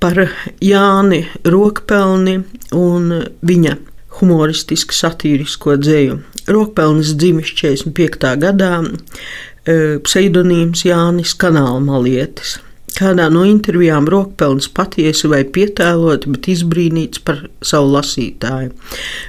par Jāni Rokpelni un viņa humoristiski satīrisko dzēju. Rokpelnis dzimis 45. gadā, e, pseidonīms Jānis Kanālmalietis. Kādā no intervijām Rokpelns patiesi vai pietēloti, bet izbrīnīts par savu lasītāju.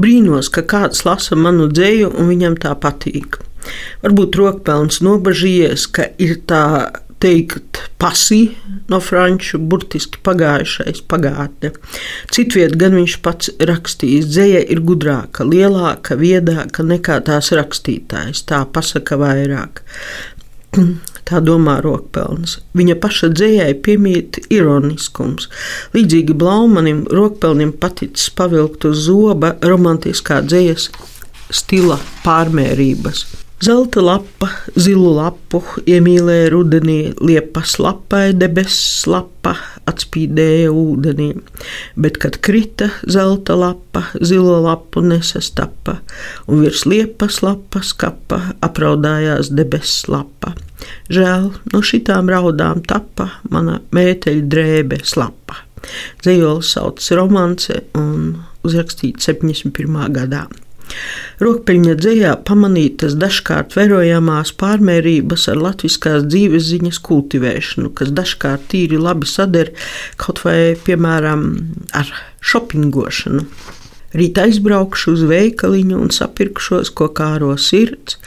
Brīnos, ka kāds lasa manu dzēju un viņam tā patīk. Varbūt Rokpelns nobažījies, ka ir tā teikt, pasī no franču, burtiski pagājušais pagātne. Citviet gan viņš pats rakstījis, dzēja ir gudrāka, lielāka, viedāka nekā tās rakstītājs, tā pasaka vairāk. Tā domā Rokpelns. Viņa paša dzējai piemīt ironiskums. Līdzīgi Blaumanim, Rokpelnim paticis pavilkt uz zoba romantiskā dzējas stila pārmērības. Zelta lapa, zilu lapu, iemīlēja rudenī, liepas lapai, debesis lapa, atspīdēja ūdenī. Bet, kad krita zelta lapa, zilo lapu nesastapa, un virs liepas lapas kapa apraudājās debesis lapa. Žēl, no šitām raudām tapa mana mēteļa drēbe slapa. Zejols sauc romance un uzrakstīts 71. gadā. Rokpeļņa dzējā pamanītas dažkārt vērojamās pārmērības ar latviskās dzīves ziņas kultivēšanu, kas dažkārt tīri labi sader kaut vai, piemēram, ar šopingošanu. Rīt aizbraukšu uz veikaliņu un sapirkšos, ko kāro sirds,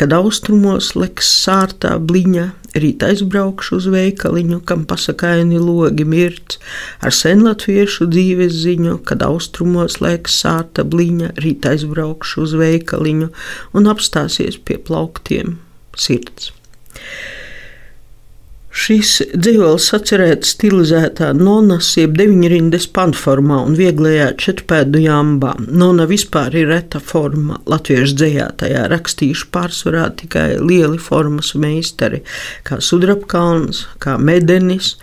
kad austrumos leks sārtā bliņa. Rīt aizbraukšu uz veikaliņu, kam pasakaini logi mirts, ar senlatviešu dzīves ziņu, kad austrumos leks sārta bliņa. Rīt aizbraukšu uz veikaliņu un apstāsies pie plauktiem sirds. Šis dzīslis atcerēts stilizētā nonas, jeb deviņrindes panformā un vieglajā četrpēdu jambā. Nona vispār ir reta forma. Latviešu dzējā tajā rakstījuši pārsvarā tikai lieli formas meistari, kā Sudrabkalns, kā Medenis.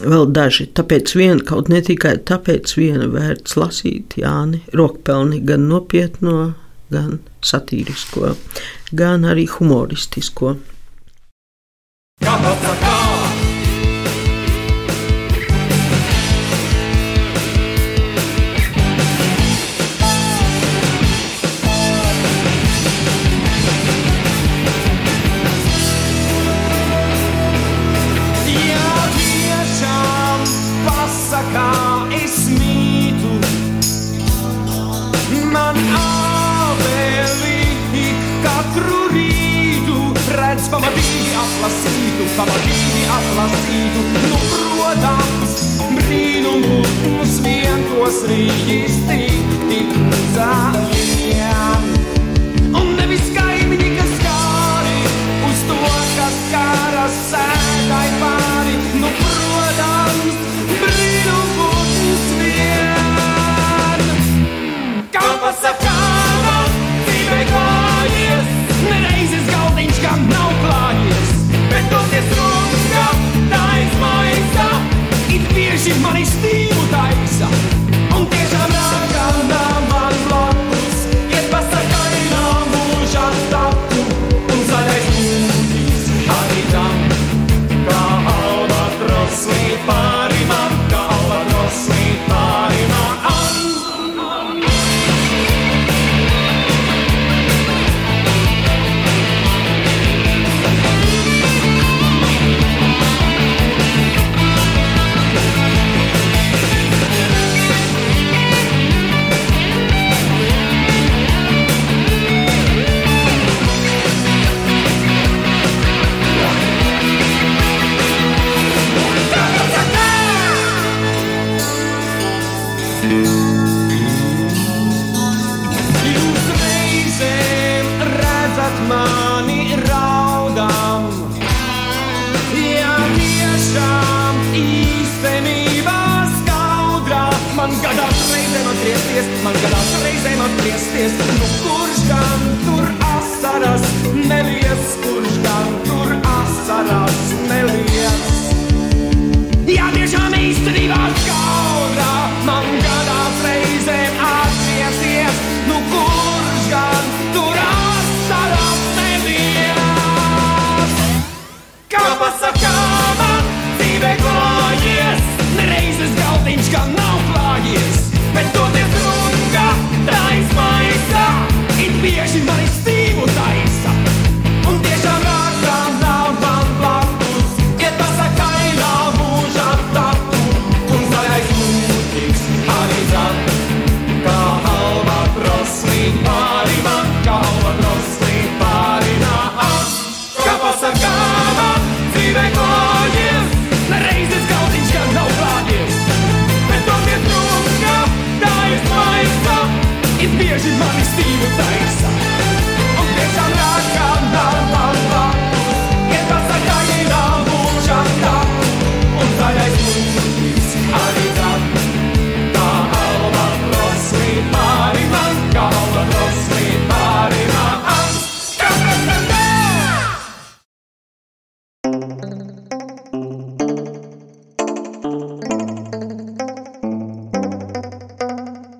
Vēl daži, tāpēc vien, kaut ne tikai tāpēc viena vērts lasīt Jāni Rokpelni gan nopietno, gan satīrisko, gan arī humoristisko. Kāpēc? Atlasītu, pavadīni atlasītu, nu, protams, brīnumus vien tos rīģis tik, tik zāļiem. Un nevis kaimiņi, kas skāri, uz to, kas kāras sēdai pāri, nu, protams, brīnumus vien. Kā pasakā? Bieži mani stīvu taisa, un tiešām Jūs reizēm redzat mani raudām, ja tiešām īstenībā skaudrā man gadās reizēm atgriezties, man gadās reizēm atgriezties, nu kurš gan tur asaras nelies, kurš gan tur asaras nelies.